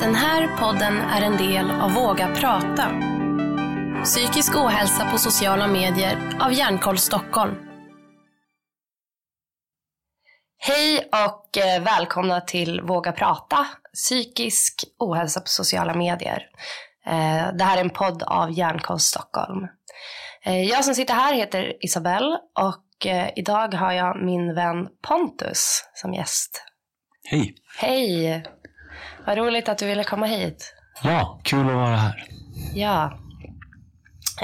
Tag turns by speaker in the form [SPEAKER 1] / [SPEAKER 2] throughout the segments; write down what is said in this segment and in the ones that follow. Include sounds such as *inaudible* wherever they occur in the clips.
[SPEAKER 1] Den här podden är en del av Våga prata. Psykisk ohälsa på sociala medier av Hjärnkoll Stockholm. Hej och eh, välkomna till Våga prata, psykisk ohälsa på sociala medier. Eh, Det här är en podd av Hjärnkoll Stockholm. Eh, Jag som sitter här heter Isabelle och idag har jag min vän Pontus som gäst.
[SPEAKER 2] Hej!
[SPEAKER 1] Hej! Vad roligt att du ville komma hit.
[SPEAKER 2] Ja, kul att vara här.
[SPEAKER 1] Ja.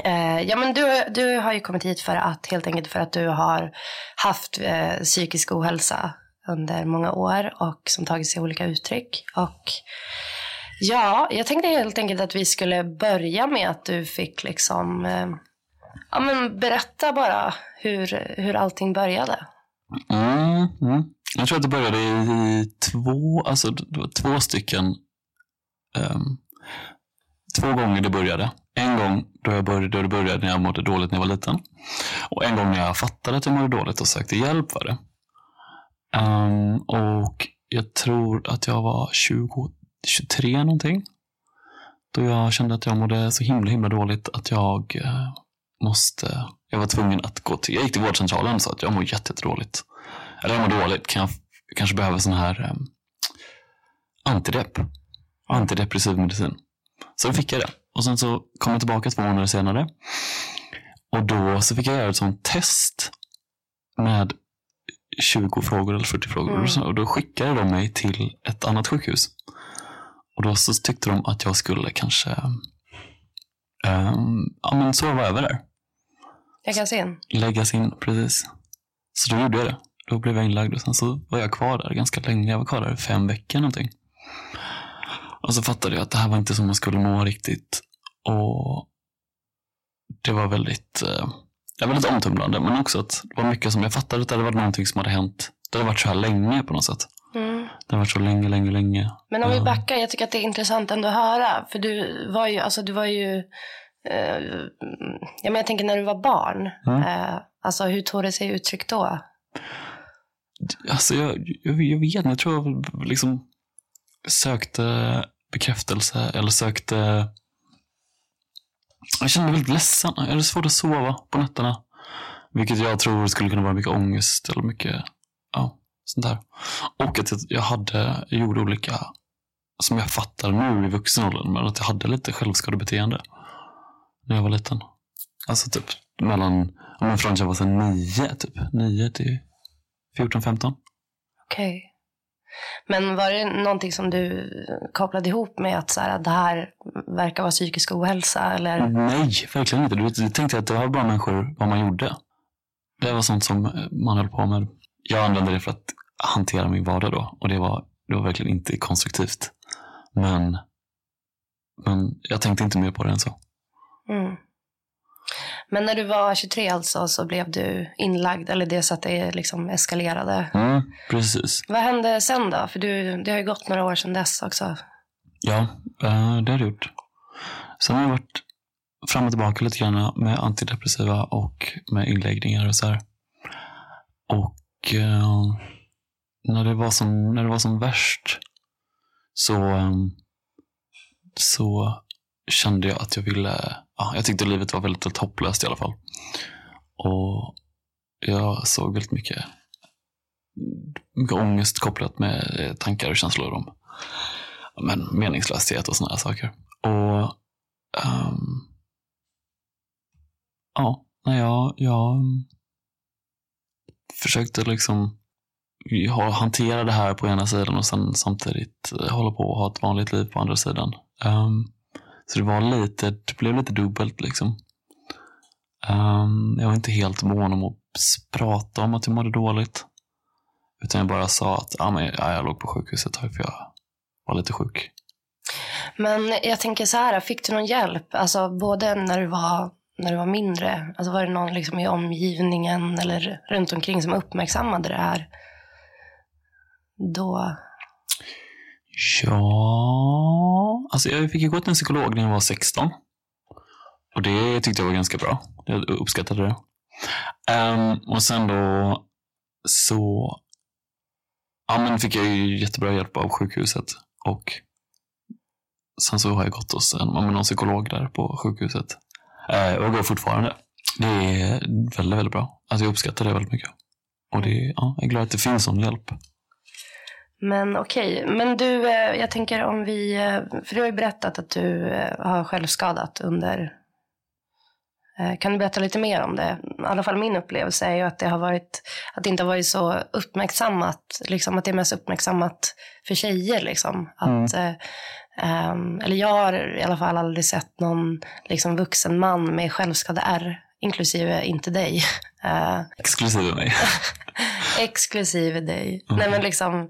[SPEAKER 1] Eh, ja men du, du har ju kommit hit för att helt enkelt för att du har haft eh, psykisk ohälsa under många år och som tagit sig olika uttryck. Och ja, jag tänkte helt enkelt att vi skulle börja med att du fick liksom eh, ja, men berätta bara hur, hur allting började.
[SPEAKER 2] Mm, mm. Jag tror att det började i två, alltså det var två stycken, um, två gånger det började. En gång då, jag började, då det började när jag mådde dåligt när jag var liten. Och en gång när jag fattade att jag mådde dåligt och sökte hjälp var det. Um, och jag tror att jag var 20, 23 någonting. Då jag kände att jag mådde så himla himla dåligt att jag eh, måste, jag var tvungen att gå till, jag gick till vårdcentralen och sa att jag mår jättedåligt. Eller jag mår dåligt, kan jag, kanske behöver sån här um, antidepp. Antidepressiv medicin. Så fick jag det. Och sen så kom jag tillbaka två månader senare. Och då så fick jag göra ett sånt test med 20 frågor eller 40 frågor.
[SPEAKER 1] Mm.
[SPEAKER 2] Och, så, och då skickade de mig till ett annat sjukhus. Och då så tyckte de att jag skulle kanske um, ja, men sova över där
[SPEAKER 1] se in.
[SPEAKER 2] läggas in precis. Så då gjorde jag det. Då blev jag inlagd och sen så var jag kvar där ganska länge. Jag var kvar där fem veckor någonting. Och så fattade jag att det här var inte som man skulle må riktigt. Och det var väldigt, eh, var väldigt omtumlande. Men också att det var mycket som jag fattade att det varit någonting som hade hänt. Det hade varit så här länge på något sätt.
[SPEAKER 1] Mm.
[SPEAKER 2] Det hade varit så länge, länge, länge.
[SPEAKER 1] Men om vi backar, jag tycker att det är intressant ändå att höra. För du var ju, alltså du var ju, eh, ja men jag tänker när du var barn.
[SPEAKER 2] Mm.
[SPEAKER 1] Eh, alltså hur tog det sig uttryck då?
[SPEAKER 2] Alltså jag, jag, jag vet inte, jag tror jag liksom sökte bekräftelse eller sökte... Jag kände mig väldigt ledsen. Jag hade svårt att sova på nätterna. Vilket jag tror skulle kunna vara mycket ångest eller mycket ja, sånt där. Och att jag, hade, jag gjorde olika, som jag fattar nu i vuxen ålder, men att jag hade lite självskadebeteende när jag var liten. Alltså typ mellan, om från jag var så nio, typ. Nio till 14-15.
[SPEAKER 1] Okej. Men var det någonting som du kopplade ihop med att så här, det här verkar vara psykisk ohälsa? Eller?
[SPEAKER 2] Nej, verkligen inte. Du tänkte att det var bara människor vad man gjorde. Det var sånt som eh, man höll på med. Jag använde det för att hantera min vardag då. Och det var, det var verkligen inte konstruktivt. Men, men jag tänkte inte mer på det än så.
[SPEAKER 1] Mm. Men när du var 23 alltså så blev du inlagd, eller det så att det liksom eskalerade.
[SPEAKER 2] Mm, precis.
[SPEAKER 1] Vad hände sen då? För du, det har ju gått några år sedan dess också.
[SPEAKER 2] Ja, eh, det har det gjort. Sen har jag varit fram och tillbaka lite grann med antidepressiva och med inläggningar och så här. Och eh, när, det var som, när det var som värst så, eh, så kände jag att jag ville, ja, jag tyckte livet var väldigt, väldigt hopplöst i alla fall. Och jag såg väldigt mycket, mycket ångest kopplat med eh, tankar och känslor om men, meningslöshet och sådana saker. Och um, ja, när jag, jag försökte liksom hantera det här på ena sidan och sen samtidigt eh, hålla på och ha ett vanligt liv på andra sidan. Um, så det var lite, det blev lite dubbelt liksom. Um, jag var inte helt mån om att prata om att jag mådde dåligt. Utan jag bara sa att ah, men, ja, jag låg på sjukhuset ett tag för jag var lite sjuk.
[SPEAKER 1] Men jag tänker så här, fick du någon hjälp? Alltså både när du var, när du var mindre, alltså var det någon liksom i omgivningen eller runt omkring som uppmärksammade det här? Då?
[SPEAKER 2] Ja, alltså jag fick ju gå till en psykolog när jag var 16. Och det tyckte jag var ganska bra. Jag uppskattade det. Um, och sen då så ja, men fick jag ju jättebra hjälp av sjukhuset. Och sen så har jag gått hos en, med någon psykolog där på sjukhuset. Eh, och går fortfarande. Det är väldigt, väldigt bra. Alltså jag uppskattar det väldigt mycket. Och det, ja, jag är glad att det finns sån hjälp.
[SPEAKER 1] Men okej, men du, eh, jag tänker om vi, eh, för du har ju berättat att du eh, har självskadat under, kan du berätta lite mer om det? I alla fall min upplevelse är ju att det har varit, att det inte har varit så uppmärksammat, liksom att det är mest uppmärksammat för tjejer liksom. Att, eh, ehm, eller jag har i alla fall aldrig sett någon liksom, vuxen man med självskade-R, inklusive inte dig. *laughs* Eh,
[SPEAKER 2] Exklusive mig. *laughs*
[SPEAKER 1] Exklusive dig. Nej, men liksom,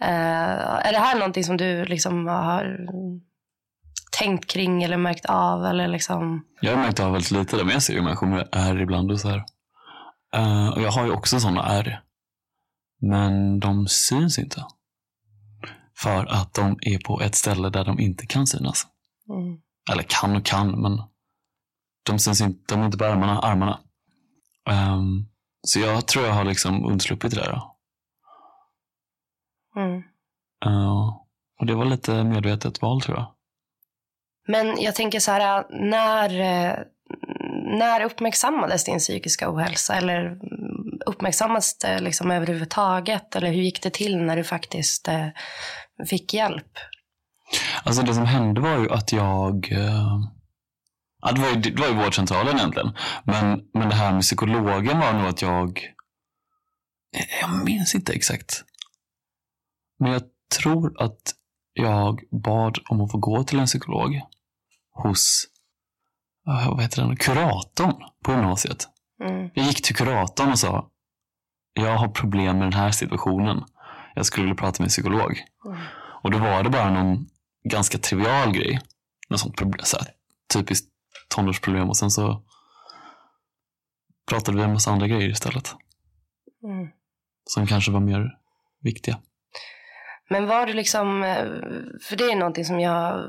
[SPEAKER 1] eh, är det här någonting som du liksom har tänkt kring eller märkt av? Eller liksom...
[SPEAKER 2] Jag har märkt av väldigt lite det, men jag ser ju människor med ärr ibland och så här. Eh, och jag har ju också sådana ärr. Men de syns inte. För att de är på ett ställe där de inte kan synas.
[SPEAKER 1] Mm.
[SPEAKER 2] Eller kan och kan, men de syns inte, de är inte på armarna. armarna. Ehm, så jag tror jag har liksom undsluppit det där.
[SPEAKER 1] Mm.
[SPEAKER 2] Eh, och det var lite medvetet val tror jag.
[SPEAKER 1] Men jag tänker så här, när, eh, när uppmärksammades din psykiska ohälsa? Eller mm, uppmärksammades det liksom överhuvudtaget? Eller hur gick det till när du faktiskt eh, fick hjälp?
[SPEAKER 2] Alltså det som hände var ju att jag... Ja, det, var ju, det var ju vårdcentralen egentligen. Men, men det här med psykologen var nog att jag... Jag minns inte exakt. Men jag tror att jag bad om att få gå till en psykolog hos eh, vad heter den? kuratorn på gymnasiet.
[SPEAKER 1] Mm.
[SPEAKER 2] Jag gick till kuratorn och sa jag har problem med den här situationen. Jag skulle vilja prata med en psykolog.
[SPEAKER 1] Mm.
[SPEAKER 2] Och då var det bara någon ganska trivial grej. Något sånt problem, så här, typiskt tonårsproblem. Och sen så pratade vi om massa andra grejer istället.
[SPEAKER 1] Mm.
[SPEAKER 2] Som kanske var mer viktiga.
[SPEAKER 1] Men var du liksom, för det är någonting som jag,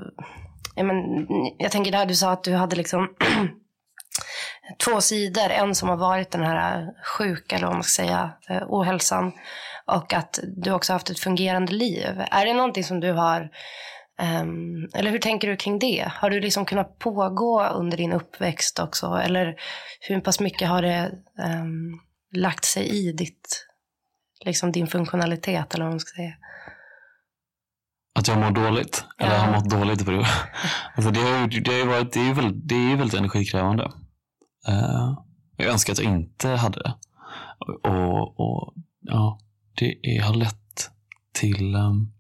[SPEAKER 1] jag, men, jag tänker där du sa att du hade liksom *clears throat* två sidor. En som har varit den här sjuka, eller vad man ska säga, ohälsan. Och att du också haft ett fungerande liv. Är det någonting som du har, ehm, eller hur tänker du kring det? Har du liksom kunnat pågå under din uppväxt också? Eller hur pass mycket har det ehm, lagt sig i ditt, liksom din funktionalitet, eller vad man ska säga?
[SPEAKER 2] Att jag mår dåligt. Eller
[SPEAKER 1] Ja.
[SPEAKER 2] har mått dåligt. För det. *laughs* Alltså det, har, det, har varit, det, är väldigt, det är ju väldigt energikrävande. Eh, jag önskar att jag inte hade det. Och, och ja, det är, har lett till um,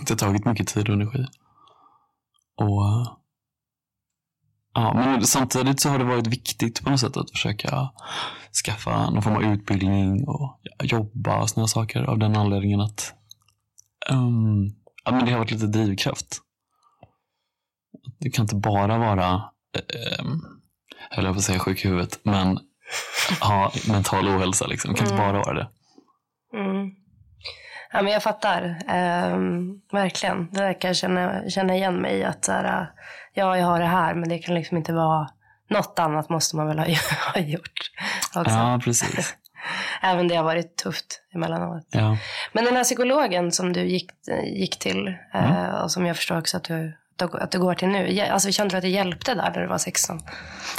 [SPEAKER 2] det har tagit mycket tid och energi. Och, ja, men samtidigt så har det varit viktigt på något sätt att försöka skaffa någon form av utbildning och jobba och sådana saker av den anledningen att um, ja, men det har varit lite drivkraft. Det kan inte bara vara, um, jag höll på att säga sjuk i huvudet, men ha mental ohälsa. Liksom. Det kan inte
[SPEAKER 1] Mm.
[SPEAKER 2] bara vara det.
[SPEAKER 1] Mm. Ja, men jag fattar. Ehm, verkligen. Det där jag känna, känna igen mig. Att så här, ja, jag har det här, men det kan liksom inte vara... Något annat måste man väl ha, *laughs* ha gjort också.
[SPEAKER 2] Ja, precis. *laughs*
[SPEAKER 1] Även det har varit tufft emellanåt.
[SPEAKER 2] Ja.
[SPEAKER 1] Men den här psykologen som du gick, gick till eh,
[SPEAKER 2] Mm.
[SPEAKER 1] och som jag förstår också att du, att du går till nu. Alltså, kände du att det hjälpte där när du var 16?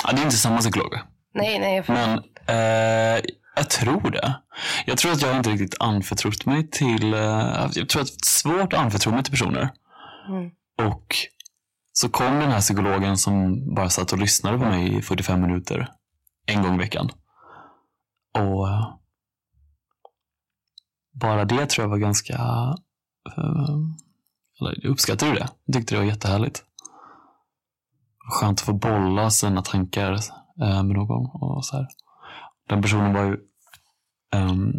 [SPEAKER 2] ja, det är inte samma psykolog.
[SPEAKER 1] Nej, nej. För,
[SPEAKER 2] Men eh, jag tror det. Jag tror att jag inte riktigt anförtrott mig till... Eh, jag tror att det är svårt att anförtro mig till personer.
[SPEAKER 1] Mm.
[SPEAKER 2] Och så kom den här psykologen som bara satt och lyssnade på mig i 45 minuter. En gång i veckan. Och eh, bara det tror jag var ganska... eh, eller jag uppskattade det. Jag tyckte det var jättehärligt. Skönt att få bolla sina tankar med någon. Och så här. Den personen var ju um,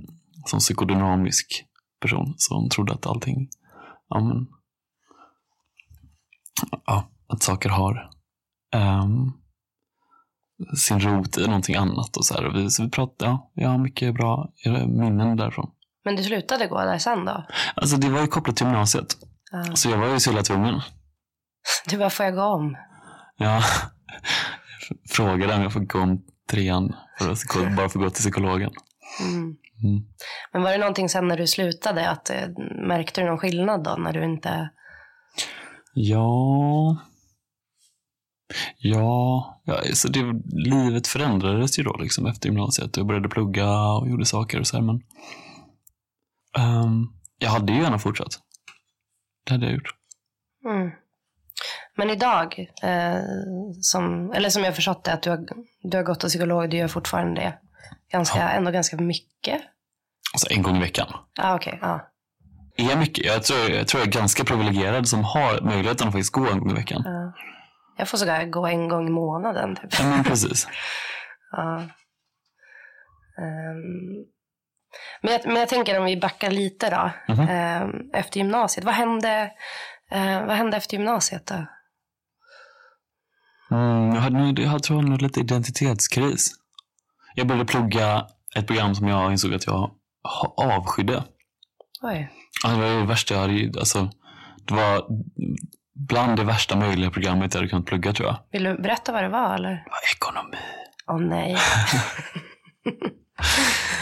[SPEAKER 2] som psykodynamisk person som trodde att allting, ja men, ja, att saker har ehm, sin rot i någonting annat och så här. Och vi, så vi pratade, ja, jag har mycket bra minnen därifrån.
[SPEAKER 1] men du slutade gå där sen då?
[SPEAKER 2] Alltså det var ju kopplat till gymnasiet.
[SPEAKER 1] Ja.
[SPEAKER 2] Så jag var ju så illa tvungen.
[SPEAKER 1] Du bara, får jag gå om?
[SPEAKER 2] Ja, *laughs* frågade om jag får gå om trean för att *laughs* bara få gå till psykologen.
[SPEAKER 1] Mm.
[SPEAKER 2] Mm.
[SPEAKER 1] Men var det någonting sen när du slutade, att eh, märkte du någon skillnad då när du inte...
[SPEAKER 2] Ja... Ja, ja så det, livet förändrades ju då liksom efter gymnasiet. Jag började plugga och gjorde saker och så här, men ehm, jag hade ju gärna fortsatt. Det hade jag gjort.
[SPEAKER 1] Mm. Men idag, eh, som, eller som jag förstått det, att du har, du har gått till psykolog, du gör fortfarande det. Ganska, Ändå ganska mycket.
[SPEAKER 2] Alltså en gång i veckan.
[SPEAKER 1] Ja, okej. ja.
[SPEAKER 2] Är mycket. Jag tror, jag tror jag är ganska privilegierad som har möjligheten att faktiskt gå en gång i veckan.
[SPEAKER 1] ja. Jag får sågar gå en gång i månaden. Typ.
[SPEAKER 2] Ja, men precis. *laughs*
[SPEAKER 1] Ja. Ehm, men, jag, men jag tänker om vi backar lite då.
[SPEAKER 2] Mhm.
[SPEAKER 1] Ehm, efter gymnasiet. Vad hände, eh, vad hände efter gymnasiet då?
[SPEAKER 2] Mm, jag, hade, jag tror jag hade lite identitetskris. Jag började plugga ett program som jag insåg att jag avskydde.
[SPEAKER 1] Oj.
[SPEAKER 2] Ja, Det var det värsta jag hade, alltså, det var bland det värsta möjliga programmet jag hade kunnat plugga tror jag.
[SPEAKER 1] Vill du berätta vad det var eller?
[SPEAKER 2] Det var ekonomi.
[SPEAKER 1] Åh nej. *laughs*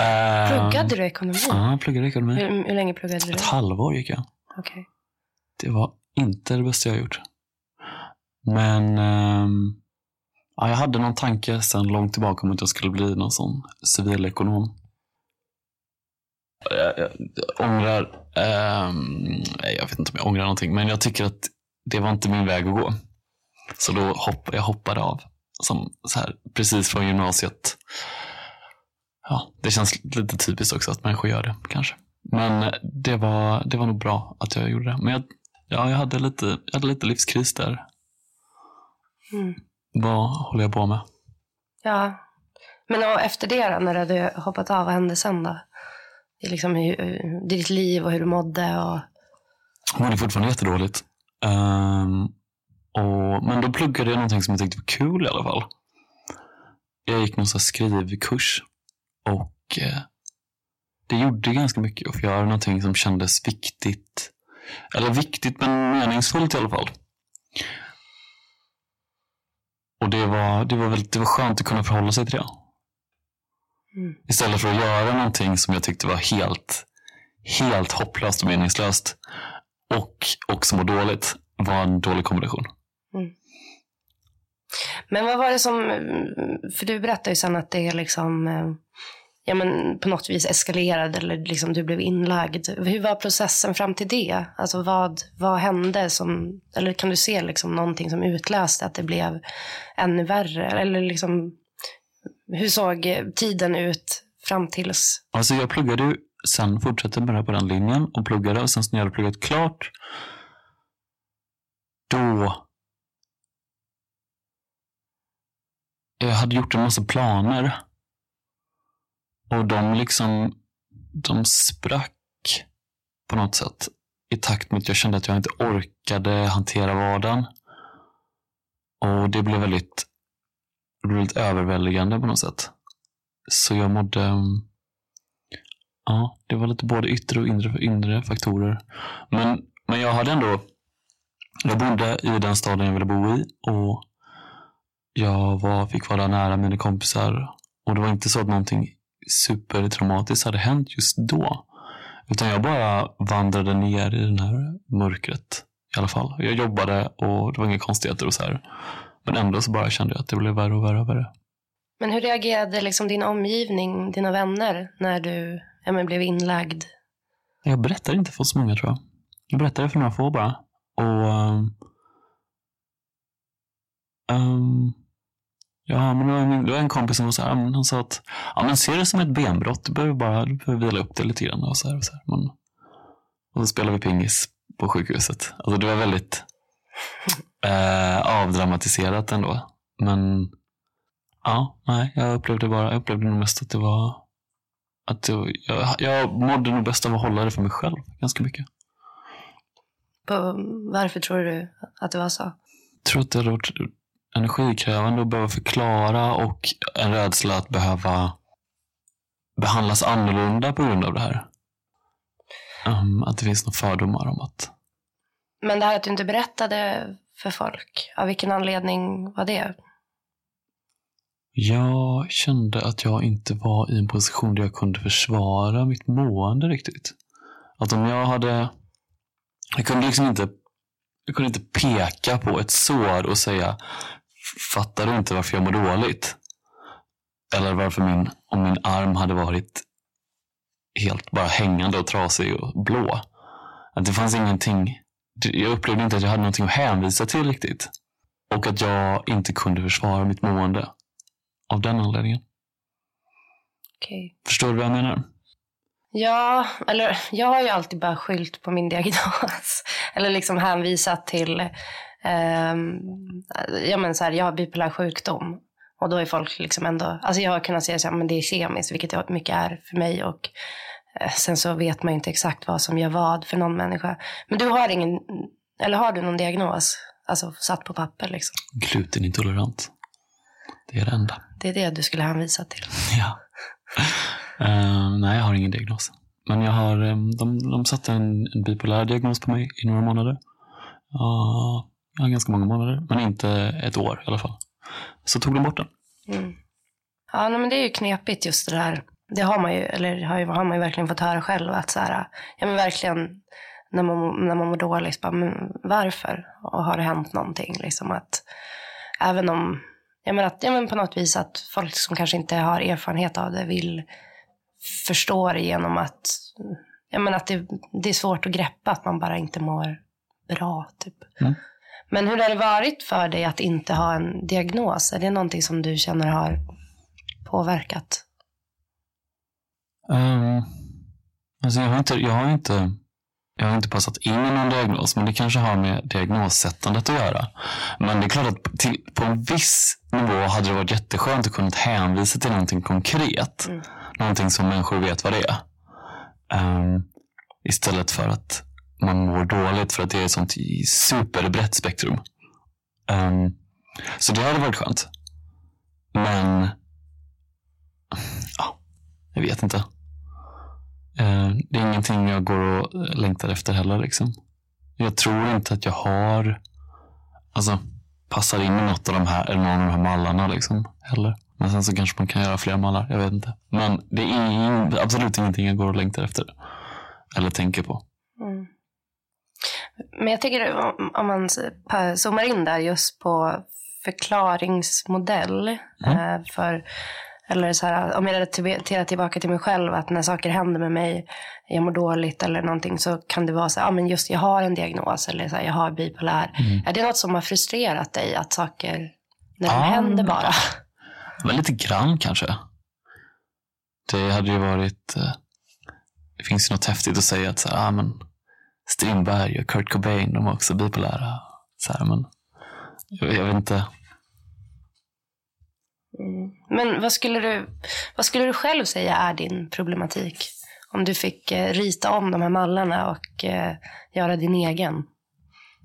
[SPEAKER 2] Ehm,
[SPEAKER 1] Pluggade du ekonomi?
[SPEAKER 2] Ja, jag pluggade ekonomi.
[SPEAKER 1] Hur, hur länge pluggade du?
[SPEAKER 2] Ett halvår gick jag.
[SPEAKER 1] Okej.
[SPEAKER 2] Det var inte det bästa jag gjort. Men um, ja, jag hade någon tanke sedan långt tillbaka om att jag skulle bli någon sån civilekonom. Jag, jag, jag ångrar, um, nej, jag vet inte om jag ångrar någonting, men jag tycker att det var inte min väg att gå. Så då hopp, jag hoppade av, som så här, precis från gymnasiet. Ja, det känns lite typiskt också att människor gör det kanske. Men det var, det var nog bra att jag gjorde det. Men jag, ja, jag, hade lite, jag hade lite livskris där.
[SPEAKER 1] Mm.
[SPEAKER 2] Vad håller jag på med?
[SPEAKER 1] Ja. Men efter det då, när du hade hoppat av, vad hände sen då? Är liksom hur, ditt liv och hur du mådde och...
[SPEAKER 2] Jag mådde fortfarande jättedåligt. Ehm, och, men då pluggade jag någonting som jag tyckte var kul i alla fall. Jag gick någon skrivkurs. Och eh, det gjorde ganska mycket att få göra någonting som kändes viktigt. Eller viktigt men meningsfullt i alla fall. Och det var, det var, väldigt, det var skönt att kunna förhålla sig till det.
[SPEAKER 1] Mm.
[SPEAKER 2] Istället för att göra någonting som jag tyckte var helt, helt hopplöst och meningslöst. Och också må dåligt var en dålig kombination.
[SPEAKER 1] Men vad var det som... För du berättade ju sen att det liksom... Ja, men på något vis eskalerade eller liksom du blev inlagd. Hur var processen fram till det? Alltså vad, vad hände som... Eller kan du se liksom någonting som utlöste att det blev ännu värre? Eller liksom... Hur såg tiden ut fram tills...
[SPEAKER 2] Alltså jag pluggade ju, sen fortsatte jag bara på den linjen och pluggade och sen när jag hade pluggat klart då jag hade gjort en massa planer och de liksom de sprack på något sätt i takt med att jag kände att jag inte orkade hantera vardagen. Och det blev väldigt, det blev väldigt överväldigande på något sätt. Så jag mådde Ja, det var lite både yttre och inre, inre faktorer. Men, men jag hade ändå... Jag bodde i den staden jag ville bo i och jag var, fick vara nära mina kompisar. Och det var inte så att någonting supertraumatiskt hade hänt just då. Utan jag bara vandrade ner i den här mörkret i alla fall. Jag jobbade och det var inga konstigheter och så här. Men ändå så bara kände jag att det blev värre och värre och värre.
[SPEAKER 1] Men hur reagerade liksom din omgivning, dina vänner, när du ja, men blev inlagd?
[SPEAKER 2] Jag berättade inte för så många tror jag. Jag berättade för några få bara. Och... ehm, ja, men det var, en, det var en kompis som var så här, han sa att ja, men ser det som ett benbrott. Du behöver bara du behöver vila upp det lite grann. Och så här, och så här. Men, och så spelade vi pingis på sjukhuset. Alltså det var väldigt eh, avdramatiserat ändå. Men ja, nej, jag upplevde bara, jag upplevde nog mest att det var att det, jag, jag mådde nog bäst av att hålla det för mig själv ganska mycket.
[SPEAKER 1] På, varför tror du att det var så?
[SPEAKER 2] Jag tror att det hade varit energikrävande att behöva förklara och en rädsla att behöva behandlas annorlunda på grund av det här. Um, att det finns några fördomar om att
[SPEAKER 1] Men det här att du inte berättade för folk, av vilken anledning var det?
[SPEAKER 2] jag kände att jag inte var i en position där jag kunde försvara mitt mående riktigt. Att om jag hade... Jag kunde liksom inte jag kunde inte peka på ett sår och säga fattar du inte varför jag mår dåligt? Eller varför min, om min arm hade varit helt bara hängande och trasig och blå. Att det fanns ingenting. Jag upplevde inte att jag hade någonting att hänvisa till riktigt. Och att jag inte kunde försvara mitt mående. Av den anledningen.
[SPEAKER 1] Okay.
[SPEAKER 2] Förstår du vad jag menar?
[SPEAKER 1] Ja, eller jag har ju alltid bara skylt på min diagnos. *laughs* eller liksom hänvisat till, ja men så här, jag har bipolär sjukdom. Och då är folk liksom ändå, alltså jag har kunnat säga så här, men det är kemiskt, vilket det mycket är för mig. Och eh, sen så vet man ju inte exakt vad som gör vad för någon människa. Men du har ingen, eller har du någon diagnos? Alltså satt på papper liksom?
[SPEAKER 2] Glutenintolerant. Det är det enda.
[SPEAKER 1] Det är det du skulle hänvisa till? *laughs*
[SPEAKER 2] Ja. uh, nej, jag har ingen diagnos. Men jag har, um, de, de satte en, en bipolär diagnos på mig i några månader. Uh, ja, ganska många månader, men inte ett år i alla fall. Så tog de bort den.
[SPEAKER 1] Mm. Ja, men det är ju knepigt just det där. Det har man ju, eller har, ju, har man ju verkligen fått höra själv. Att så här, ja men verkligen när man, när man mår dåligt, bara, men varför? Och har det hänt någonting? Liksom att, även om, ja men, att, ja men på något vis att folk som kanske inte har erfarenhet av det vill förstå det genom att, ja men att det, det är svårt att greppa att man bara inte mår bra. Typ. Mm. Men hur har det varit för dig att inte ha en diagnos? Är det någonting som du känner har påverkat?
[SPEAKER 2] Um, alltså jag, har inte, jag, har inte, jag har inte passat in i någon diagnos, men det kanske har med diagnossättandet att göra. Men det är klart att till, på en viss nivå hade det varit jätteskönt att kunna hänvisa till någonting konkret. Mm. Någonting som människor vet vad det är. Um, istället för att man mår dåligt för att det är ett sånt superbrett spektrum. Um, så det hade varit skönt. Men, ja, jag vet inte. Uh, det är ingenting jag går och eh, längtar efter heller. Liksom. Jag tror inte att jag har, alltså, passar in i något av de här, eller någon av de här mallarna. Liksom, heller. Men sen så kanske man kan göra fler mallar. Jag vet inte. Men det är absolut ingenting jag går och längtar efter. Eller tänker på. Mm.
[SPEAKER 1] Men jag tänker om man zoomar in där just på förklaringsmodell. Mm. Eh, för, eller så här, om jag relaterar tillbaka till mig själv, att när saker händer med mig, jag mår dåligt eller någonting, så kan det vara så här, ja men just jag har en diagnos eller så här, jag har bipolär. Mm. Är det något som har frustrerat dig, att saker, när de ah, händer bara?
[SPEAKER 2] Men lite grann kanske. Det hade ju varit, eh, det finns ju något häftigt att säga att så här, ah, men Strindberg och Kurt Cobain, de var också bipolära. Så här, men jag, jag vet inte.
[SPEAKER 1] Mm. Men vad skulle, du, vad skulle du själv säga är din problematik? Om du fick eh, rita om de här mallarna och eh, göra din egen.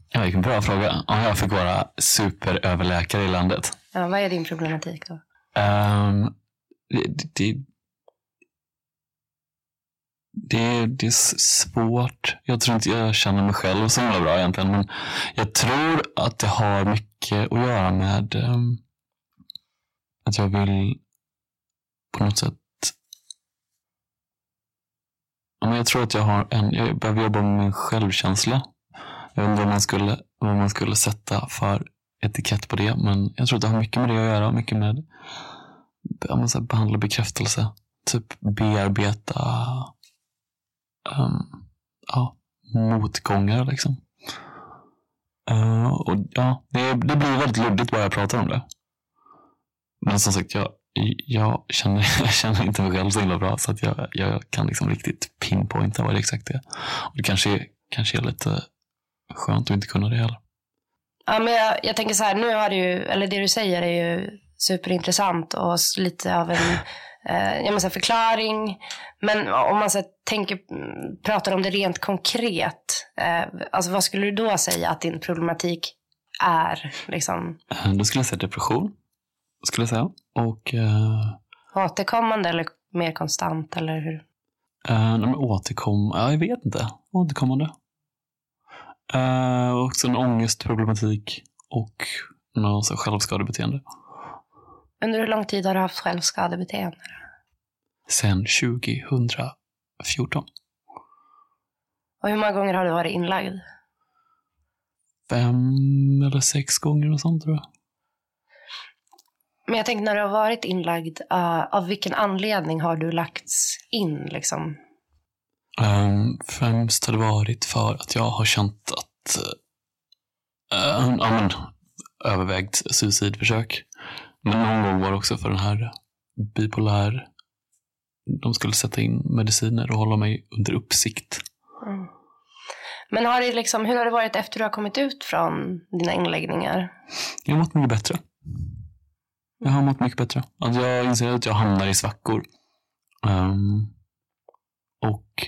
[SPEAKER 2] Ja, vilken bra fråga. Om jag fick vara superöverläkare i landet.
[SPEAKER 1] Ja, vad är din problematik då?
[SPEAKER 2] Um, det, det, det, det är svårt. Jag tror inte jag känner mig själv så himla bra egentligen. Men jag tror att det har mycket att göra med um, att jag vill på något sätt jag tror att jag har en, jag behöver jobba med min självkänsla. Jag undrar vad man skulle, vad man skulle sätta för etikett på det, men jag tror att det har mycket med det att göra. Mycket med att behandla bekräftelse. Typ bearbeta um, ja, motgångar. Liksom. Uh, och ja, det, det blir väldigt luddigt bara jag pratar om det. Men som sagt, jag, jag, känner, *laughs* jag känner inte mig själv så himla bra så att jag, jag kan liksom riktigt pinpointa vad det exakt är. Och det kanske är, kanske är lite skönt att inte kunna det heller.
[SPEAKER 1] Ja, men jag, jag tänker så här, nu har du ju, eller det du säger är ju superintressant och lite av en *laughs* eh, jag måste förklaring. Men om man så tänker, pratar om det rent konkret, eh, alltså vad skulle du då säga att din problematik är? Liksom?
[SPEAKER 2] Eh, då skulle jag säga depression. Skulle jag säga. Och, eh...
[SPEAKER 1] Återkommande eller mer konstant? Eller hur?
[SPEAKER 2] Eh, nej, återkom... Ja, jag vet inte. Återkommande. Eh, också en ångestproblematik och någon självskadebeteende.
[SPEAKER 1] Under hur lång tid har du haft självskadebeteende?
[SPEAKER 2] Sen 2014.
[SPEAKER 1] Och hur många gånger har du varit inlagd?
[SPEAKER 2] fem eller sex gånger och sånt tror jag.
[SPEAKER 1] Men jag tänkte när du har varit inlagd, uh, av vilken anledning har du lagts in liksom?
[SPEAKER 2] Um, främst har det varit för att jag har känt att uh, ja, men, övervägt suicidförsök. Men någon gång var det också för den här bipolär. De skulle sätta in mediciner och hålla mig under uppsikt.
[SPEAKER 1] Mm. Men har det liksom, hur har det varit efter du har kommit ut från dina inläggningar?
[SPEAKER 2] Jag har mått mycket bättre. Jag har mått mycket bättre. Att jag inser att jag hamnar i svackor. Um, och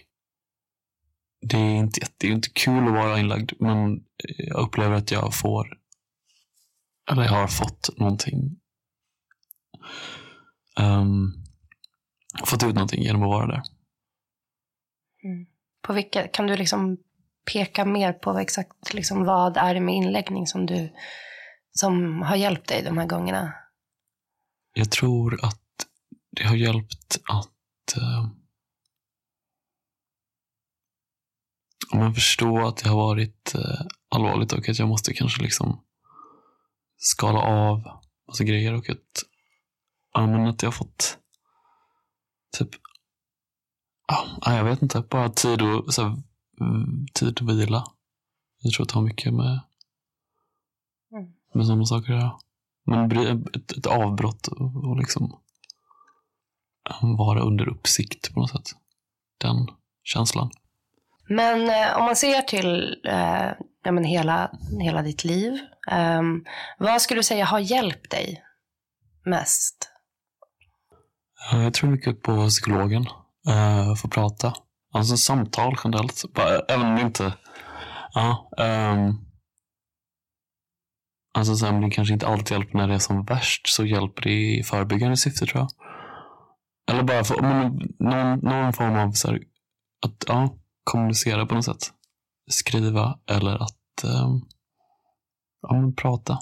[SPEAKER 2] det är inte, det är inte kul att vara inlagd, men jag upplever att jag får, eller jag har fått någonting. Um, fått ut någonting genom att vara där.
[SPEAKER 1] Mm. På vilka, kan du liksom peka mer på exakt liksom vad är det med inläggning som du som har hjälpt dig de här gångerna?
[SPEAKER 2] Jag tror att det har hjälpt att om man förstår att det har varit uh, allvarligt och att jag måste kanske liksom skala av massa grejer och att, ja, men att jag har fått typ, ja, jag vet inte, bara tid och så här, mm, tid att vila. Jag tror att det har mycket med,
[SPEAKER 1] Mm.
[SPEAKER 2] med sådana saker att göra. Men ett, ett avbrott och, och liksom eh, vara under uppsikt på något sätt. Den känslan.
[SPEAKER 1] Men eh, om man ser till eh, ja, men hela, hela ditt liv, ehm, vad skulle du säga har hjälpt dig mest?
[SPEAKER 2] Jag tror mycket på psykologen. Eh, uh, få prata. Alltså samtal generellt. Även om det inte... Ja. Um, alltså sen det kanske inte alltid hjälper när det är som värst. Så hjälper det i förebyggande syfte tror jag. Eller bara för, men, någon, någon form av så här, att ja, kommunicera på något sätt. Skriva eller att um, ja, men prata.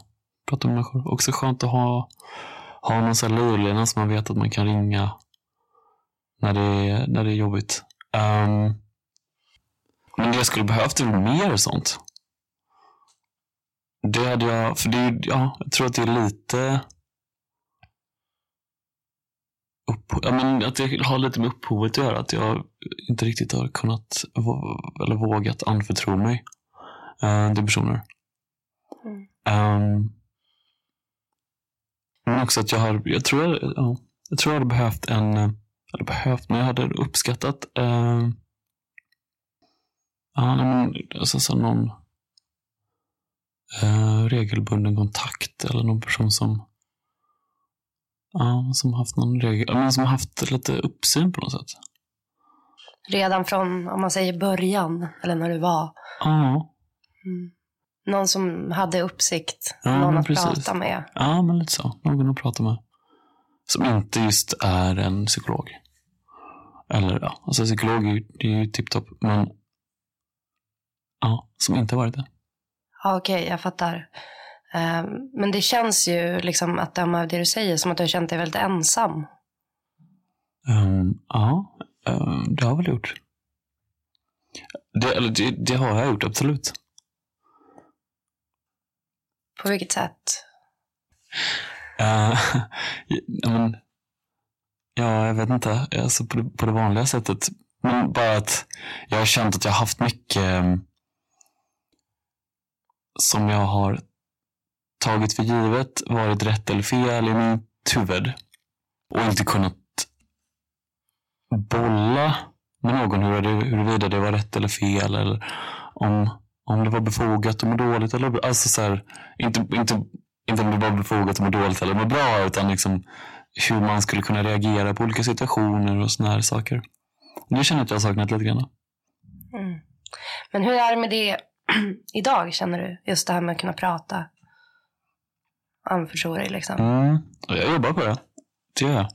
[SPEAKER 2] Prata med människor. Också skönt att ha, ha någon sån här livlina som man vet att man kan ringa när det är, när det är jobbigt. Um, men det jag skulle behövt är väl mer sånt. Det hade jag, för det är, ja, jag tror att det är lite upp, ja, men att det har lite med upphovet att göra. Att jag inte riktigt har kunnat eller vågat anförtro mig uh, till personer.
[SPEAKER 1] Mm.
[SPEAKER 2] Um, men också att jag har, jag tror jag, ja, jag tror jag hade behövt en, eh, eller behövt, men jag hade uppskattat eh, ja, men, alltså, så någon eh, regelbunden kontakt eller någon person som ja, som haft någon regel, men som haft lite uppsyn på något sätt.
[SPEAKER 1] Redan från, om man säger början, eller när du var.
[SPEAKER 2] Ja,
[SPEAKER 1] Mm. Någon som hade uppsikt,
[SPEAKER 2] Ja,
[SPEAKER 1] någon att
[SPEAKER 2] precis.
[SPEAKER 1] prata med.
[SPEAKER 2] ja, men lite så. Någon att prata med. Som inte just är en psykolog. Eller ja, alltså psykolog är ju, det är ju tipptopp, men ja, som inte varit det.
[SPEAKER 1] Ja, Okej, jag fattar. Ehm, men det känns ju, liksom, att döma av det du säger, som att du har känt dig väldigt ensam.
[SPEAKER 2] Ehm, ja, ehm, det har jag väl gjort. Det, eller det, det har jag gjort, absolut.
[SPEAKER 1] På vilket sätt?
[SPEAKER 2] Uh, *laughs* ja, men, ja, jag vet inte. Alltså på, det, på det vanliga sättet. Men bara att jag har känt att jag har haft mycket mm, som jag har tagit för givet, varit rätt eller fel i mitt huvud. Och inte kunnat bolla med någon huruvida det var rätt eller fel. Eller om, om det var befogat att må dåligt. Eller, alltså så här, inte, inte, inte om det var befogat att må dåligt eller må bra. Utan liksom hur man skulle kunna reagera på olika situationer och såna här saker. Det känner jag att jag har saknat lite grann.
[SPEAKER 1] Mm. Men hur är det med det *clears throat* idag, känner du? Just det här med att kunna prata. Anförstå dig liksom.
[SPEAKER 2] Mm. och Jag jobbar på det. Det gör jag.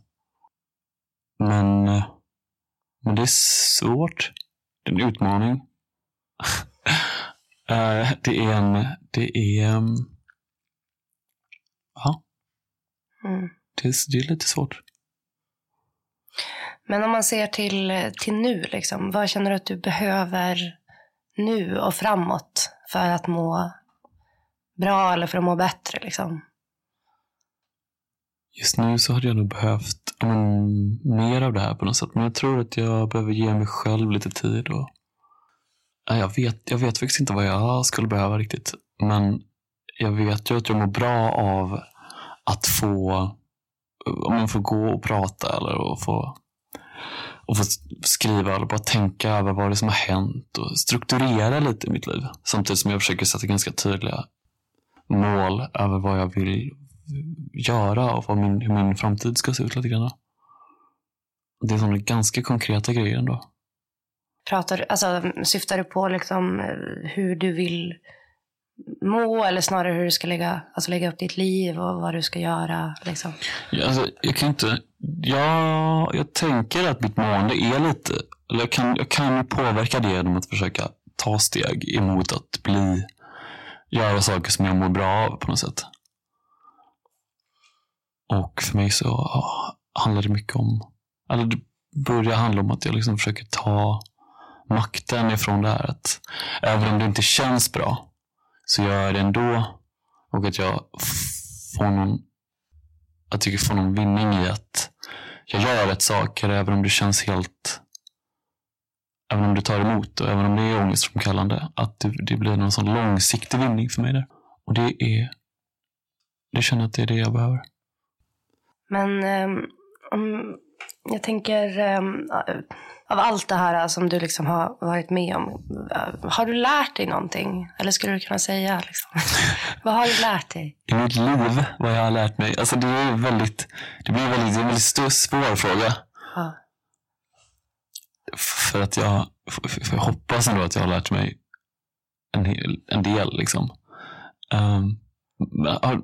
[SPEAKER 2] Men, eh, men det är svårt. Det är en utmaning. *laughs* Eh, det är en... Det är... ehm, Ja,
[SPEAKER 1] Mm.
[SPEAKER 2] det är, det är lite svårt.
[SPEAKER 1] Men om man ser till, till nu, liksom, vad känner du att du behöver nu och framåt för att må bra eller för att må bättre liksom?
[SPEAKER 2] Just nu så hade jag nog behövt men, mer av det här på något sätt. Men jag tror att jag behöver ge mig själv lite tid. Och, jag, vet, jag vet faktiskt inte vad jag skulle behöva riktigt. Men jag vet ju att jag mår bra av att få, om man får gå och prata eller att få, och få skriva eller bara tänka över vad det är som har hänt och strukturera lite i mitt liv. Samtidigt som jag försöker sätta ganska tydliga mål över vad jag vill göra och vad min, hur min framtid ska se ut lite grann. Det är sådana ganska konkreta grejer ändå.
[SPEAKER 1] Pratar, alltså, syftar du på liksom hur du vill må eller snarare hur du ska lägga, alltså lägga upp ditt liv och vad du ska göra? Liksom?
[SPEAKER 2] Ja, alltså, jag kan inte, ja, jag tänker att mitt mående är lite, eller jag kan, jag kan påverka det genom att försöka ta steg emot att bli, göra saker som jag mår bra av på något sätt. Och för mig så ja, handlar det mycket om, eller det börjar handla om att jag liksom försöker ta makten ifrån det här. Att även om det inte känns bra så gör jag det ändå. Och att jag får någon, att jag får någon vinning i att jag gör rätt saker även om det känns helt Även om det tar emot och även om det är ångestframkallande. Att det, det blir någon sån långsiktig vinning för mig där. Och det är det känner jag att det är det jag behöver.
[SPEAKER 1] Men um, jag tänker, um, av allt det här som du liksom har varit med om, uh, har du lärt dig någonting? Eller skulle du kunna säga, liksom, *laughs* vad har du lärt dig?
[SPEAKER 2] I mitt liv, vad jag har lärt mig? Alltså det är väldigt, det blir väldigt, det är en väldigt stor, svår fråga. Ja. För att jag, för jag hoppas ändå att jag har lärt mig en, en del. Liksom. Um, har,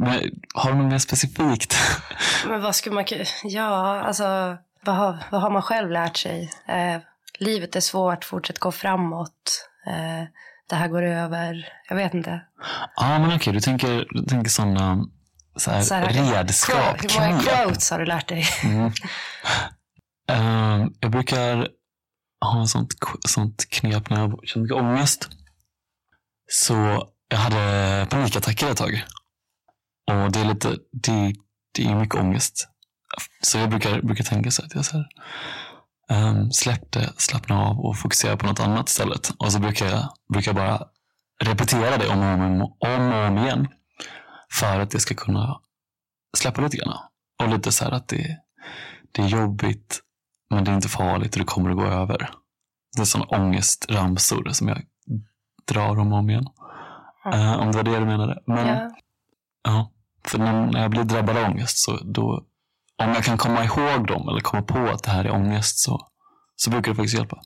[SPEAKER 2] har du något mer specifikt? *laughs*
[SPEAKER 1] Men vad skulle man Ja, alltså vad har, vad har man själv lärt sig? Eh, livet är svårt, fortsätt gå framåt. Eh, det här går över. Jag vet inte.
[SPEAKER 2] Ja, men okej, du tänker, du tänker sådana så här, så här, redskap.
[SPEAKER 1] Hur många quotes har du lärt dig? *laughs* Mm.
[SPEAKER 2] Uh, jag brukar ha ett sånt, sånt knep när jag känner mycket ångest. Så jag hade panikattacker ett tag. Och det är lite, det, det är mycket ångest. Så jag brukar, brukar tänka så att jag så här, um, släpp det, slappna av och fokusera på något annat istället. Och så brukar jag, brukar bara repetera det om och om, om, och om igen. För att jag ska kunna släppa lite grann. Och lite så här att det, det är jobbigt, men det är inte farligt och det kommer att gå över. Det är sådana ångestramsor som jag drar om och om igen. Mm. Uh, om det var det du menade. Men, ja. ja. För när jag blir drabbad av ångest, så då, om jag kan komma ihåg dem eller komma på att det här är ångest, så, så brukar det faktiskt hjälpa.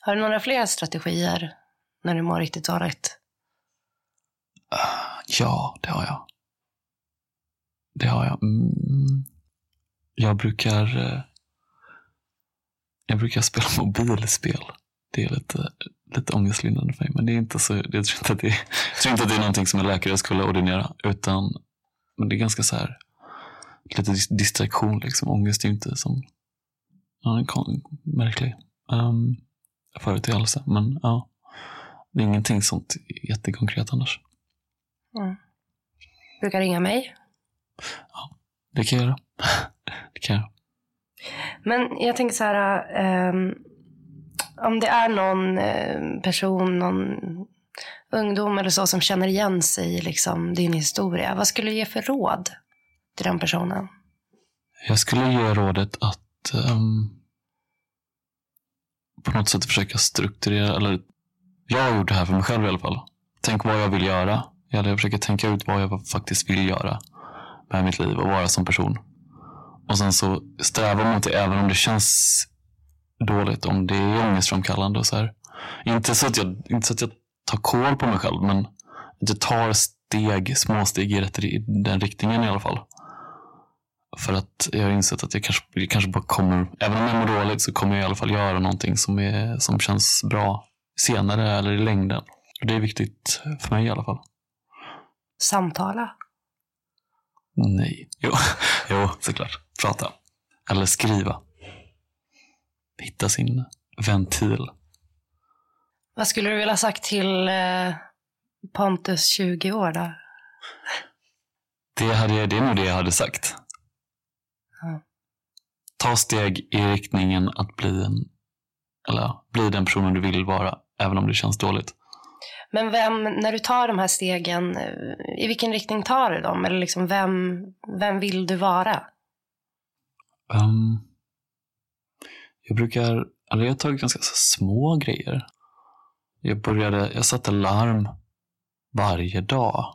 [SPEAKER 1] Har du några fler strategier när du mår riktigt dåligt?
[SPEAKER 2] Uh, ja, det har jag. Det har jag. Mm. Jag brukar uh, jag brukar spela *laughs* mobilspel. Det är lite, lite ångestlindrande för mig. Men det är inte så, jag tror inte att det, jag *laughs* tror inte att det är någonting som en läkare skulle ordinera. Utan men det är ganska så här, lite distraktion. Liksom. Ångest är ju inte som, ja, en märklig um, företeelse. Men ja, det är ingenting sånt jättekonkret annars.
[SPEAKER 1] Mm. Brukar ringa mig?
[SPEAKER 2] Ja, det kan jag göra. *laughs* det kan jag.
[SPEAKER 1] Men jag tänker så här, um, om det är någon uh, person, någon ungdom eller så som känner igen sig i liksom din historia. Vad skulle du ge för råd till den personen?
[SPEAKER 2] Jag skulle ge rådet att um, på något sätt försöka strukturera, eller jag har gjort det här för mig själv i alla fall. Tänk vad jag vill göra. Jag försöker tänka ut vad jag faktiskt vill göra med mitt liv och vara som person. Och sen så strävar mot det även om det känns dåligt, om det är ångestframkallande och så här. Inte så att jag, inte så att jag tar koll på mig själv. Men jag tar steg, små steg i, rätt, i den riktningen i alla fall. För att jag har insett att jag kanske, jag kanske bara kommer, även om jag mår dåligt så kommer jag i alla fall göra någonting som, är, som känns bra senare eller i längden. Och det är viktigt för mig i alla fall.
[SPEAKER 1] Samtala?
[SPEAKER 2] Nej. Jo, *laughs* jo såklart. Prata. Eller skriva. Hitta sin ventil.
[SPEAKER 1] Vad skulle du vilja sagt till eh, Pontus 20 år då?
[SPEAKER 2] Det, hade jag, det är nog det jag hade sagt. Ta steg i riktningen att bli, en, eller, bli den personen du vill vara, även om det känns dåligt.
[SPEAKER 1] Men vem, när du tar de här stegen, i vilken riktning tar du dem? Eller liksom vem, vem vill du vara?
[SPEAKER 2] Um, jag brukar, eller jag har tagit ganska små grejer. Jag började, jag satte larm varje dag.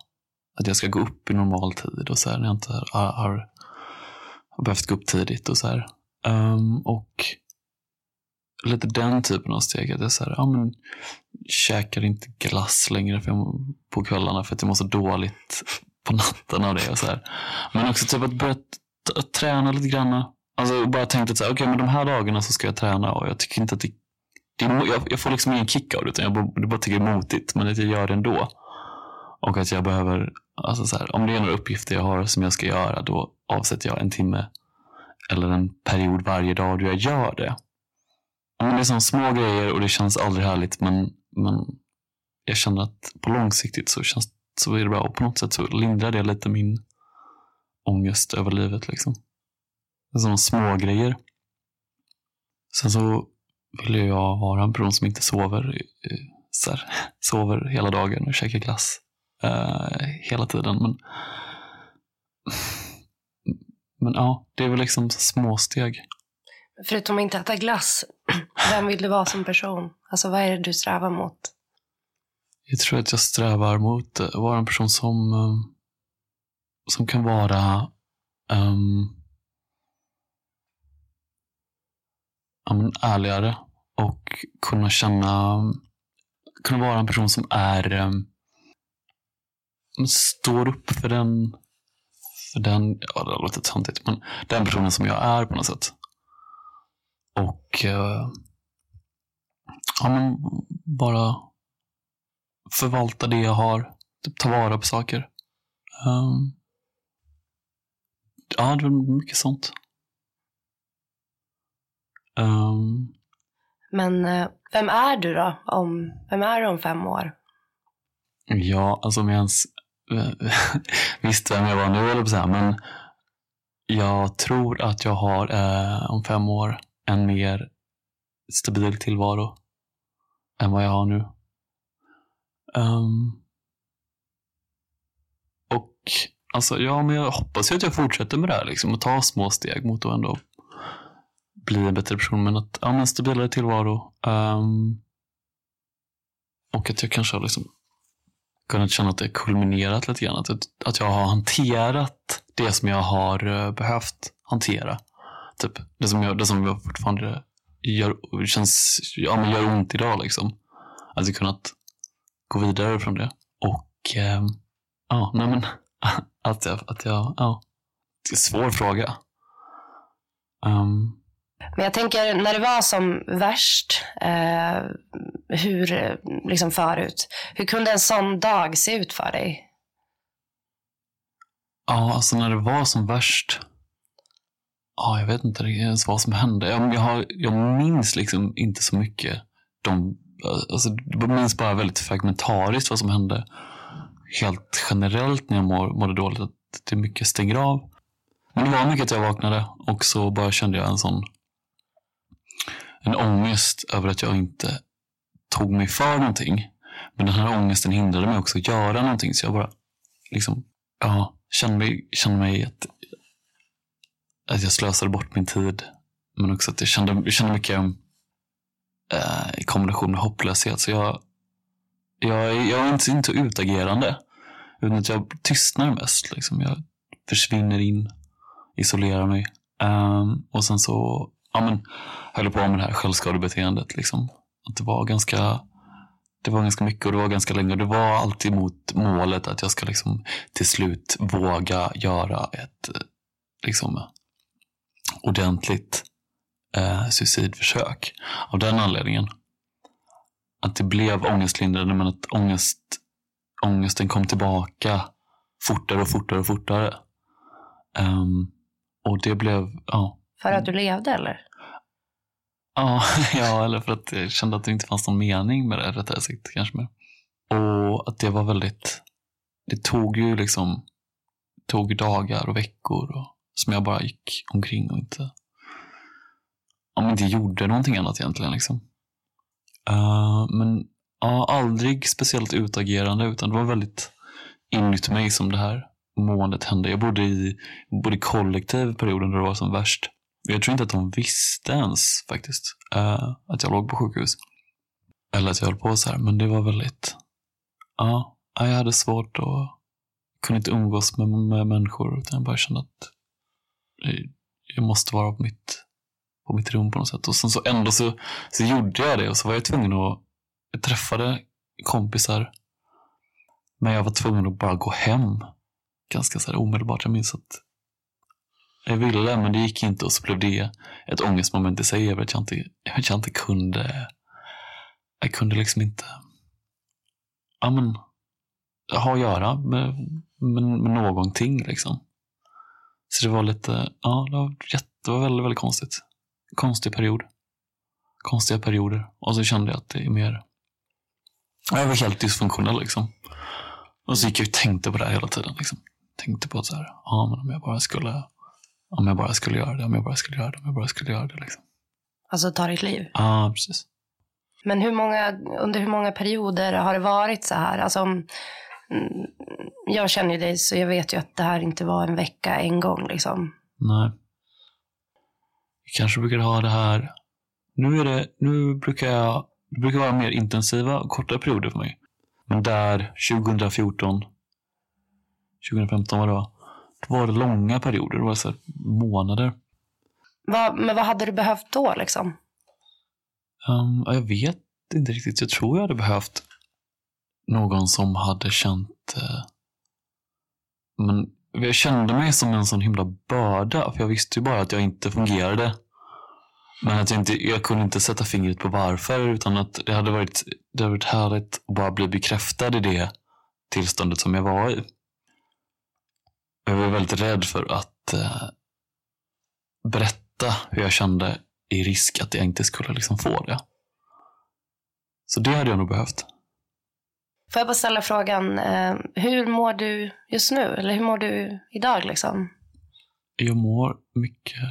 [SPEAKER 2] Att jag ska gå upp i normal tid och så här, när jag inte har, har, har behövt gå upp tidigt och så här. Um, och lite den typen av steg. Att jag så här, ja, men, käkar inte glass längre för jag, på kvällarna för att jag mår så dåligt på natten av det. Och så här. Men också typ att börja att träna lite grann. Alltså bara tänkt att så här, okay, men de här dagarna så ska jag träna och jag tycker inte att det, det är, jag, jag får liksom ingen kick av det utan jag bara, det bara tycker det är motigt men att jag gör det ändå. Och att jag behöver, alltså så här, om det är några uppgifter jag har som jag ska göra då avsätter jag en timme eller en period varje dag då jag gör det. Men det är som små grejer och det känns aldrig härligt men, men jag känner att på långsiktigt så, känns, så är det bra och på något sätt så lindrar det lite min ångest över livet. Liksom. Det är sådana små grejer. Sen så vill jag vara en person som inte sover, så här, *laughs* sover hela dagen och käkar glass eh, hela tiden. Men, *laughs* men ja, det är väl liksom små steg.
[SPEAKER 1] Förutom att inte äta glass, *clears throat* vem vill du vara som person? Alltså vad är det du strävar mot?
[SPEAKER 2] Jag tror att jag strävar mot att vara en person som, eh, som kan vara um, ärligare och kunna känna, kunna vara en person som är um, står upp för den, för den, ja det låter töntigt, men den personen som jag är på något sätt. Och uh, ja, men bara förvalta det jag har. Typ ta vara på saker. Um, ja, det är mycket sånt. Um,
[SPEAKER 1] Men eh, vem är du då? Om, vem är du om fem år?
[SPEAKER 2] ja, alltså om jag ens *laughs* visste vem jag var nu, eller på så här, men jag tror att jag har eh, om fem år en mer stabil tillvaro än vad jag har nu. Um, och alltså, ja, men jag hoppas ju att jag fortsätter med det här liksom, och tar små steg mot att ändå bli en bättre person. Men att, ja, men stabilare tillvaro. Um, och att jag kanske har liksom kunnat känna att det kulminerat lite grann. Att, att jag har hanterat det som jag har eh, behövt hantera. Typ det som jag, det som jag fortfarande gör, känns, ja, men gör ont idag. Liksom. Att jag kunnat gå vidare från det. Och eh, ja, nej men *laughs* att jag, att jag, ja. Det är en svår fråga. Um,
[SPEAKER 1] men jag tänker när det var som värst, eh, hur, liksom förut, hur kunde en sån dag se ut för dig?
[SPEAKER 2] ja, alltså när det var som värst. Ja, jag vet inte ens vad som hände. Jag, jag, har, jag minns liksom inte så mycket. De, alltså, jag minns bara väldigt fragmentariskt vad som hände. Helt generellt när jag mår, mådde dåligt. Att det mycket stänger av. Men det var mycket att jag vaknade och så bara kände jag en sån en ångest över att jag inte tog mig för någonting. Men den här ångesten hindrade mig också att göra någonting. Så jag bara liksom, ja, kände mig, kände mig att, att jag slösade bort min tid. Men också att jag kände, jag kände mycket eh, i kombination med hopplöshet. Så jag, jag, jag är inte, inte utagerande. Utan att jag tystnar mest. Liksom. Jag försvinner in, isolerar mig. Um, och sen så ja, men, höll på med det här självskadebeteendet. Liksom. Att det var ganska det var ganska mycket och det var ganska länge. Och det var alltid mot målet att jag ska liksom till slut våga göra ett liksom, ordentligt eh, suicidförsök. Av den anledningen. Att det blev ångestlindrande men att ångest, ångesten kom tillbaka fortare och fortare och fortare. Um, och det blev, ja.
[SPEAKER 1] För att du levde eller?
[SPEAKER 2] Ja, *laughs* ja, eller för att jag kände att det inte fanns någon mening med det rättare sagt kanske mer. Och att det var väldigt, det tog ju liksom tog dagar och veckor och, som jag bara gick omkring och inte, om inte gjorde någonting annat egentligen. Liksom. Uh, men ja, aldrig speciellt utagerande utan det var väldigt inuti mig som det här måendet hände. Jag bodde i, bodde i kollektiv perioden då det var som värst. Jag tror inte att de visste ens faktiskt uh, att jag låg på sjukhus. Eller att jag höll på så här. Men det var väldigt, ja, jag hade svårt att, kunde inte umgås med, med människor. Utan jag bara kände att jag måste vara på mitt, på mitt rum på något sätt. Och sen så ändå så, så gjorde jag det och så var jag tvungen att, jag träffade kompisar. Men jag var tvungen att bara gå hem ganska så här omedelbart. Jag minns att jag ville men det gick inte och så blev det ett ångestmoment i sig över att jag inte, att jag inte kunde, jag kunde liksom inte, ja men, ha att göra med, med, med någonting liksom. Så det var lite, ja det var, det var väldigt, väldigt konstigt. Konstig period. Konstiga perioder. Och så kände jag att det är mer, jag var helt dysfunktionell liksom. Och så gick jag och tänkte på det här hela tiden. Liksom. Tänkte på att så här, ja men om jag bara skulle om jag bara skulle göra det, om jag bara skulle göra det, om jag bara skulle göra det. Liksom.
[SPEAKER 1] Alltså ta ditt liv?
[SPEAKER 2] Ja, precis.
[SPEAKER 1] Men hur många, under hur många perioder har det varit så här? Alltså, om, mm, jag känner ju dig så jag vet ju att det här inte var en vecka en gång. Liksom.
[SPEAKER 2] Nej. Vi kanske brukar ha det här. Nu, är det, nu brukar jag, det brukar vara mer intensiva och korta perioder för mig. Men där 2014, 2015 var det va? Var långa perioder, det var så månader.
[SPEAKER 1] Va, men vad hade du behövt då liksom?
[SPEAKER 2] Um, jag vet inte riktigt. Jag tror jag hade behövt någon som hade känt... Uh, men jag kände mig som en sån himla börda. För jag visste ju bara att jag inte fungerade. Men att jag, inte, jag kunde inte sätta fingret på varför. Utan att det hade varit, det hade varit härligt att bara bli bekräftad i det tillståndet som jag var i. Jag var väldigt rädd för att eh, berätta hur jag kände i risk att jag inte skulle liksom få det. Så det hade jag nog behövt.
[SPEAKER 1] Får jag bara ställa frågan, eh, hur mår du just nu? Eller hur mår du idag liksom?
[SPEAKER 2] Jag mår mycket...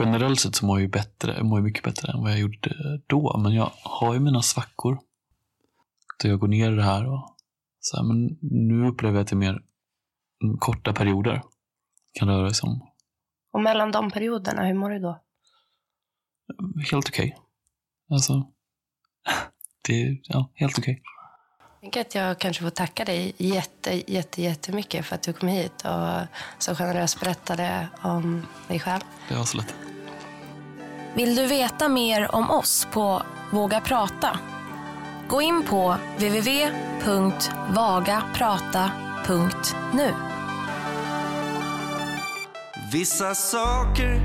[SPEAKER 2] Generellt sett så mår jag, bättre, jag mår mycket bättre än vad jag gjorde då. Men jag har ju mina svackor. Då jag går ner i det här och så här, men nu upplever jag att det är mer korta perioder kan det röra sig om.
[SPEAKER 1] Och mellan de perioderna, hur mår du då?
[SPEAKER 2] Helt okej. Okay. Alltså, *laughs* det är ja, helt okej. Okay.
[SPEAKER 1] Jag tänker att jag kanske får tacka dig jätte, jätte, jättemycket för att du kom hit och så generöst berättade om dig själv.
[SPEAKER 2] Det var så lätt.
[SPEAKER 1] Vill du veta mer om oss på Våga Prata? Gå in på www.vagaprata.nu. Vissa saker,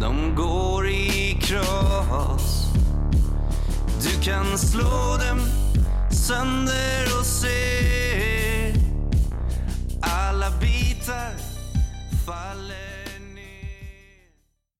[SPEAKER 1] de går i kras. Du kan slå dem sönder och se alla bitar